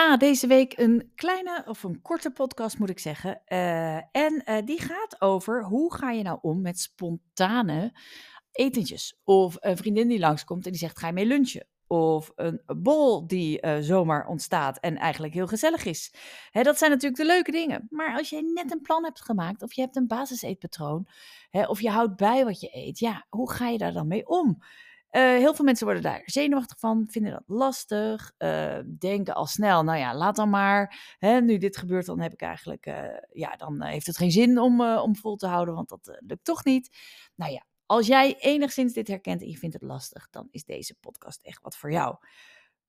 Ha, deze week een kleine of een korte podcast moet ik zeggen. Eh, en uh, die gaat over hoe ga je nou om met spontane etentjes. Of een vriendin die langskomt en die zegt ga je mee lunchen. Of een bol die uh, zomaar ontstaat en eigenlijk heel gezellig is. Hè, dat zijn natuurlijk de leuke dingen. Maar als je net een plan hebt gemaakt of je hebt een basiseetpatroon. Hè, of je houdt bij wat je eet. Ja, hoe ga je daar dan mee om? Uh, heel veel mensen worden daar zenuwachtig van, vinden dat lastig, uh, denken al snel, nou ja, laat dan maar. Hè, nu dit gebeurt, dan heb ik eigenlijk, uh, ja, dan heeft het geen zin om, om vol te houden, want dat lukt toch niet. Nou ja, als jij enigszins dit herkent en je vindt het lastig, dan is deze podcast echt wat voor jou.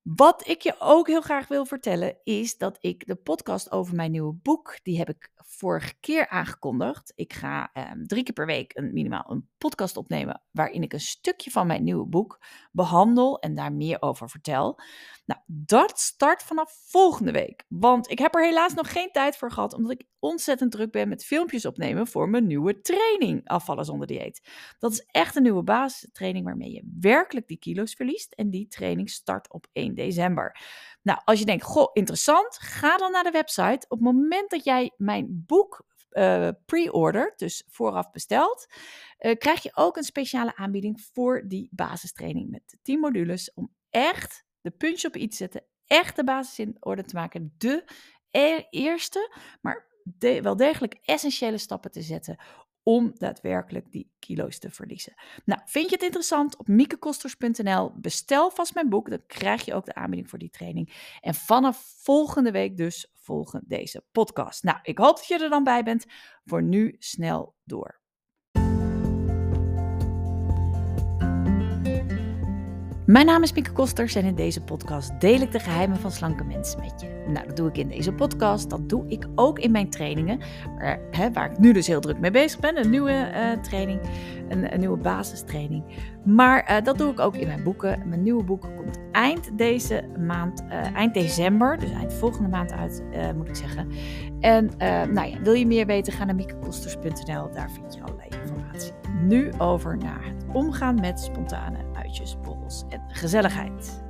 Wat ik je ook heel graag wil vertellen is dat ik de podcast over mijn nieuwe boek, die heb ik vorige keer aangekondigd. Ik ga um, drie keer per week een, minimaal een podcast opnemen waarin ik een stukje van mijn nieuwe boek behandel en daar meer over vertel. Nou, dat start vanaf volgende week, want ik heb er helaas nog geen tijd voor gehad omdat ik ontzettend druk ben met filmpjes opnemen voor mijn nieuwe training Afvallen zonder dieet. Dat is echt een nieuwe basistraining waarmee je werkelijk die kilo's verliest en die training start op 1 december. Nou, als je denkt, goh, interessant, ga dan naar de website. Op het moment dat jij mijn boek uh, pre-order, dus vooraf bestelt, uh, krijg je ook een speciale aanbieding voor die basistraining met de 10 modules om echt de puntje op iets te zetten, echt de basis in orde te maken, de e-, eerste, maar wel degelijk essentiële stappen te zetten om daadwerkelijk die kilo's te verliezen. Nou, vind je het interessant? Op miekekosters.nl bestel vast mijn boek, dan krijg je ook de aanbieding voor die training. En vanaf volgende week dus volgen deze podcast. Nou, ik hoop dat je er dan bij bent. Voor nu snel door. Mijn naam is Mieke Kosters en in deze podcast deel ik de geheimen van slanke mensen met je. Nou, dat doe ik in deze podcast, dat doe ik ook in mijn trainingen, waar, hè, waar ik nu dus heel druk mee bezig ben. Een nieuwe uh, training, een, een, nieuwe basistraining. Maar uh, dat doe ik ook in mijn boeken. Mijn nieuwe boek komt eind deze maand, uh, eind december, dus eind volgende maand uit, moet ik zeggen. En nou ja, wil je meer weten, ga naar miekekosters.nl, daar vind je allerlei informatie. Nu over naar het omgaan met spontane borrels en gezelligheid.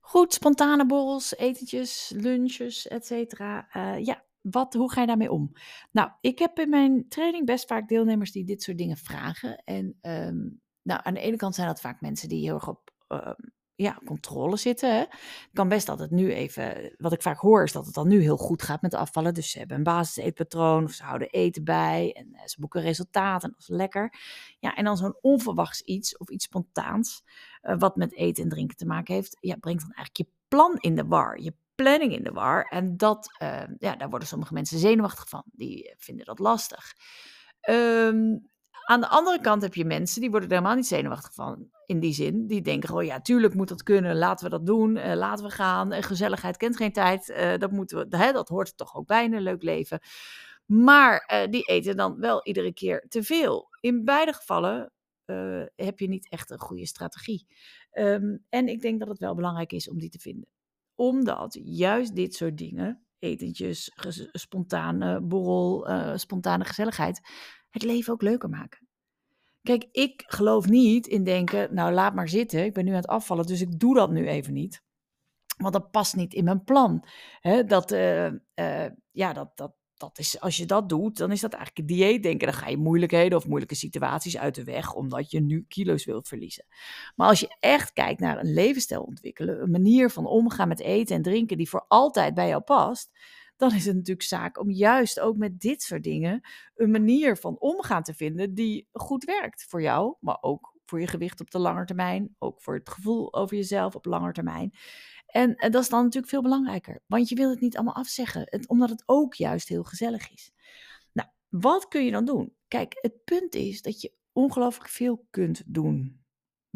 Goed, spontane borrels, etentjes, lunches, etc. Uh, ja, wat, hoe ga je daarmee om? Nou, ik heb in mijn training best vaak deelnemers die dit soort dingen vragen. En um, nou, aan de ene kant zijn dat vaak mensen die heel erg op uh, ja, controle zitten. Hè. Kan best dat het nu even, wat ik vaak hoor, is dat het dan nu heel goed gaat met afvallen. Dus ze hebben een basiseetpatroon of ze houden eten bij en eh, ze boeken resultaten is lekker. Ja, en dan zo'n onverwachts iets of iets spontaans, uh, wat met eten en drinken te maken heeft, ja, brengt dan eigenlijk je plan in de war, je planning in de war. En dat, uh, ja, daar worden sommige mensen zenuwachtig van. Die vinden dat lastig. Um, aan de andere kant heb je mensen die worden er helemaal niet zenuwachtig van. In die zin, die denken: oh ja, tuurlijk moet dat kunnen, laten we dat doen, uh, laten we gaan. Uh, gezelligheid kent geen tijd, uh, dat, moeten we, hè, dat hoort er toch ook bij een leuk leven. Maar die eten dan wel iedere keer te veel. In beide gevallen heb je niet echt een goede strategie. Um, en ik denk dat het wel belangrijk is om die te vinden. Omdat juist dit soort dingen, etentjes, spontane borrel, spontane gezelligheid, het leven ook leuker maken. Kijk, ik geloof niet in denken, nou laat maar zitten, ik ben nu aan het afvallen, dus ik doe dat nu even niet. Want dat past niet in mijn plan. Dat, uh, uh, ja, dat, dat, dat is, als je dat doet, dan is dat eigenlijk een dieet denken. Dan ga je moeilijkheden of moeilijke situaties uit de weg, omdat je nu kilo's wilt verliezen. Maar als je echt kijkt naar een levensstijl ontwikkelen, een manier van omgaan met eten en drinken die voor altijd bij jou past, dan is het natuurlijk zaak om juist ook met dit soort dingen een manier van omgaan te vinden die goed werkt voor jou, maar ook voor je gewicht op de lange termijn, ook voor het gevoel over jezelf op lange termijn. En, dat is dan natuurlijk veel belangrijker, want je wil het niet allemaal afzeggen, omdat het ook juist heel gezellig is. Nou, wat kun je dan doen? Kijk, het punt is dat je ongelooflijk veel kunt doen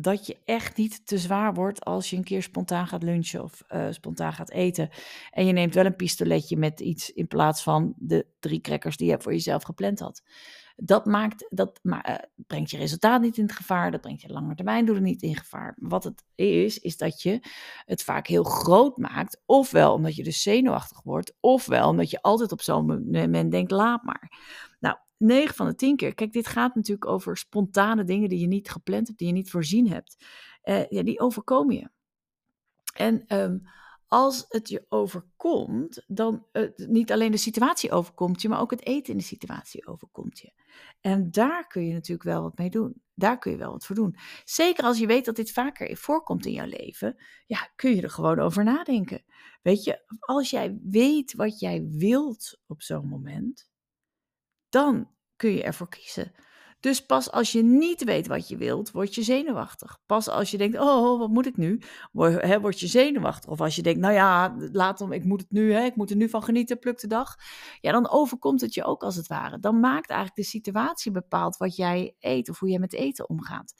dat je echt niet te zwaar wordt als je een keer spontaan gaat lunchen of uh, spontaan gaat eten. En je neemt wel een pistoletje met iets in plaats van de drie crackers die je voor jezelf gepland had. Dat, maakt, dat maar, uh, brengt je resultaat niet in gevaar, dat brengt je lange termijn doelen niet in gevaar. Wat het is, is dat je het vaak heel groot maakt, ofwel omdat je dus zenuwachtig wordt, ofwel omdat je altijd op zo'n moment denkt, laat maar. Nou, 9 van de 10 keer, kijk, dit gaat natuurlijk over spontane dingen die je niet gepland hebt, die je niet voorzien hebt. Uh, ja, die overkomen je. En um, als het je overkomt, dan niet alleen de situatie overkomt je, maar ook het eten in de situatie overkomt je. En daar kun je natuurlijk wel wat mee doen. Daar kun je wel wat voor doen. Zeker als je weet dat dit vaker voorkomt in jouw leven, ja, kun je er gewoon over nadenken. Weet je, als jij weet wat jij wilt op zo'n moment, dan kun je ervoor kiezen. Dus pas als je niet weet wat je wilt, word je zenuwachtig. Pas als je denkt, oh, wat moet ik nu? Word, hè, word je zenuwachtig. Of als je denkt, nou ja, laat hem, ik moet het nu, hè, ik moet er nu van genieten, pluk de dag. Ja, dan overkomt het je ook als het ware. Dan maakt eigenlijk de situatie bepaald wat jij eet of hoe jij met eten omgaat.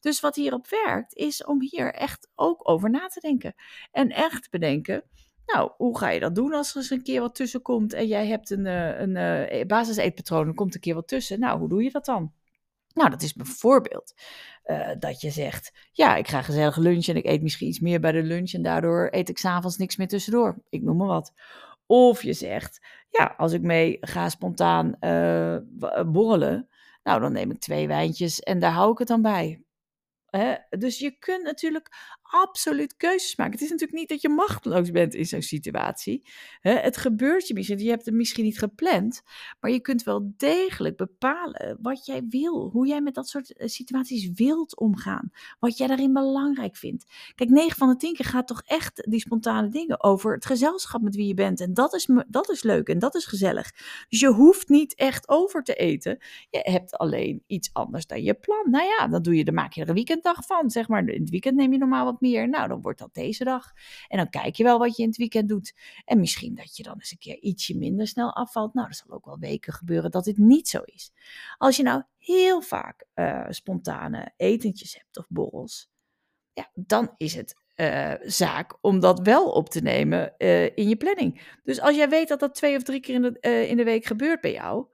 Dus wat hierop werkt, is om hier echt ook over na te denken. En echt bedenken, nou, hoe ga je dat doen als er eens een keer wat tussen komt en jij hebt een, eh, een, eh, basiseetpatroon, er komt een keer wat tussen. Nou, hoe doe je dat dan? Nou, dat is bijvoorbeeld uh, dat je zegt: Ja, ik ga gezellig lunchen en ik eet misschien iets meer bij de lunch en daardoor eet ik s'avonds niks meer tussendoor. Ik noem maar wat. Of je zegt: Ja, als ik mee ga spontaan uh, borrelen, nou dan neem ik twee wijntjes en daar hou ik het dan bij. Hè? Dus je kunt natuurlijk absoluut keuzes maken. Het is natuurlijk niet dat je machteloos bent in zo'n situatie. Het gebeurt je misschien, je hebt het misschien niet gepland, maar je kunt wel degelijk bepalen wat jij wil, hoe jij met dat soort eh, situaties wilt omgaan, wat jij daarin belangrijk vindt. Kijk, 9 van de 10 keer gaat toch echt die spontane dingen over het gezelschap met wie je bent. En dat is, dat is leuk en dat is gezellig. Dus je hoeft niet echt over te eten. Je hebt alleen iets anders dan je plan. Nou ja, dan, doe je, dan maak je er een weekenddag van. Zeg maar, in het weekend neem je normaal wat meer. Nou, dan wordt dat deze dag. En dan kijk je wel wat je in het weekend doet. En misschien dat je dan eens een keer ietsje minder snel afvalt. Nou, er zal ook wel weken gebeuren dat dit niet zo is. Als je nou heel vaak uh, spontane etentjes hebt of borrels, ja, dan is het uh, zaak om dat wel op te nemen uh, in je planning. Dus als jij weet dat dat twee of drie keer in de, in de week gebeurt bij jou,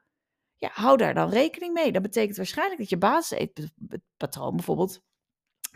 ja, hou daar dan rekening mee. Dat betekent waarschijnlijk dat je basiseetpatroon bijvoorbeeld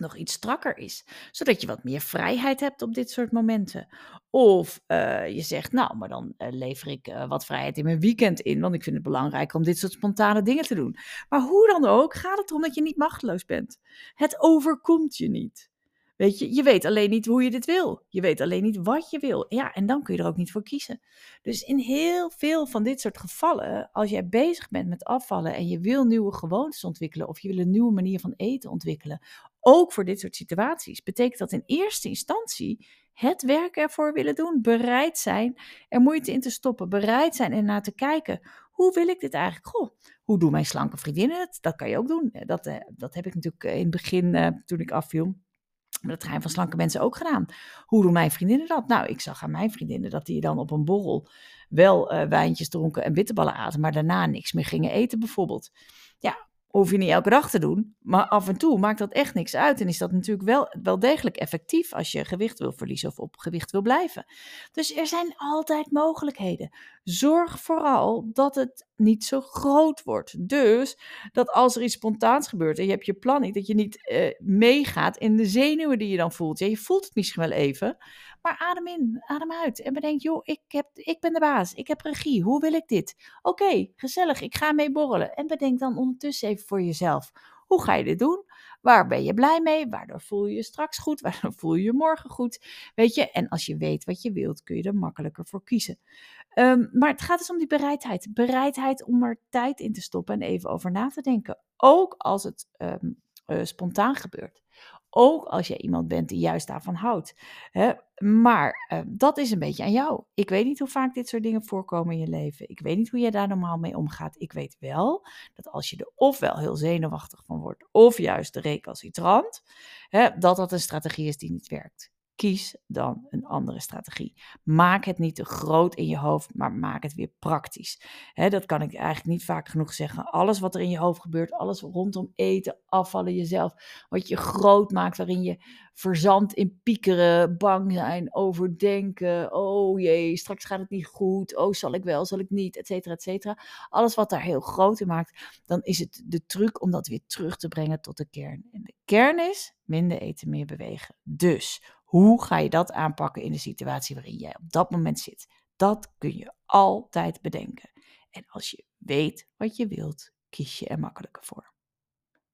nog iets strakker is, zodat je wat meer vrijheid hebt op dit soort momenten. Of uh, je zegt, nou, maar dan uh, lever ik uh, wat vrijheid in mijn weekend in, want ik vind het belangrijk om dit soort spontane dingen te doen. Maar hoe dan ook, gaat het erom dat je niet machteloos bent. Het overkomt je niet. Weet je, je weet alleen niet hoe je dit wil. Je weet alleen niet wat je wil. Ja, en dan kun je er ook niet voor kiezen. Dus in heel veel van dit soort gevallen, als jij bezig bent met afvallen en je wil nieuwe gewoontes ontwikkelen of je wil een nieuwe manier van eten ontwikkelen, ook voor dit soort situaties, betekent dat in eerste instantie het werk ervoor willen doen, bereid zijn er moeite in te stoppen, bereid zijn en naar te kijken. Hoe wil ik dit eigenlijk? Goh, hoe doen mijn slanke vriendinnen het? Dat kan je ook doen. Dat, eh, dat heb ik natuurlijk in het begin, toen ik afviel, met het trein van slanke mensen ook gedaan. Hoe doen mijn vriendinnen dat? Nou, ik zag aan mijn vriendinnen dat die dan op een borrel wel wijntjes dronken en bitterballen aten, maar daarna niks meer gingen eten bijvoorbeeld. Ja, hoef je niet elke dag te doen. Maar af en toe maakt dat echt niks uit. En is dat natuurlijk wel, wel degelijk effectief als je gewicht wil verliezen of op gewicht wil blijven. Dus er zijn altijd mogelijkheden. Zorg vooral dat het niet zo groot wordt. Dus dat als er iets spontaans gebeurt en je hebt je plan niet, dat je niet uh, meegaat in de zenuwen die je dan voelt. Ja, je voelt het misschien wel even, maar adem in, adem uit en bedenk, joh, ik, heb, ik ben de baas, ik heb regie, hoe wil ik dit? Oké, gezellig, ik ga mee borrelen. En bedenk dan ondertussen even voor jezelf, hoe ga je dit doen? Waar ben je blij mee? Waardoor voel je je straks goed? Waardoor voel je je morgen goed? Weet je, en als je weet wat je wilt, kun je er makkelijker voor kiezen. Um, maar het gaat dus om die bereidheid. Bereidheid om er tijd in te stoppen en even over na te denken. Ook als het um, uh, spontaan gebeurt. Ook als je iemand bent die juist daarvan houdt. Hè? Maar uh, dat is een beetje aan jou. Ik weet niet hoe vaak dit soort dingen voorkomen in je leven. Ik weet niet hoe je daar normaal mee omgaat. Ik weet wel dat als je er ofwel heel zenuwachtig van wordt, of juist recalcitrant, hè, dat dat een strategie is die niet werkt kies dan een andere strategie. Maak het niet te groot in je hoofd, maar maak het weer praktisch. dat kan ik eigenlijk niet vaak genoeg zeggen. Alles wat er in je hoofd gebeurt, alles rondom eten, afvallen, jezelf, wat je groot maakt, waarin je verzandt in piekeren, bang zijn, overdenken. Oh jee, straks gaat het niet goed. Oh, zal ik wel, zal ik niet, et cetera, et cetera. Alles wat daar heel groot in maakt, dan is het de truc om dat weer terug te brengen tot de kern. En de kern is minder eten, meer bewegen. Dus hoe ga je dat aanpakken in de situatie waarin jij op dat moment zit? Dat kun je altijd bedenken. En als je weet wat je wilt, kies je er makkelijker voor.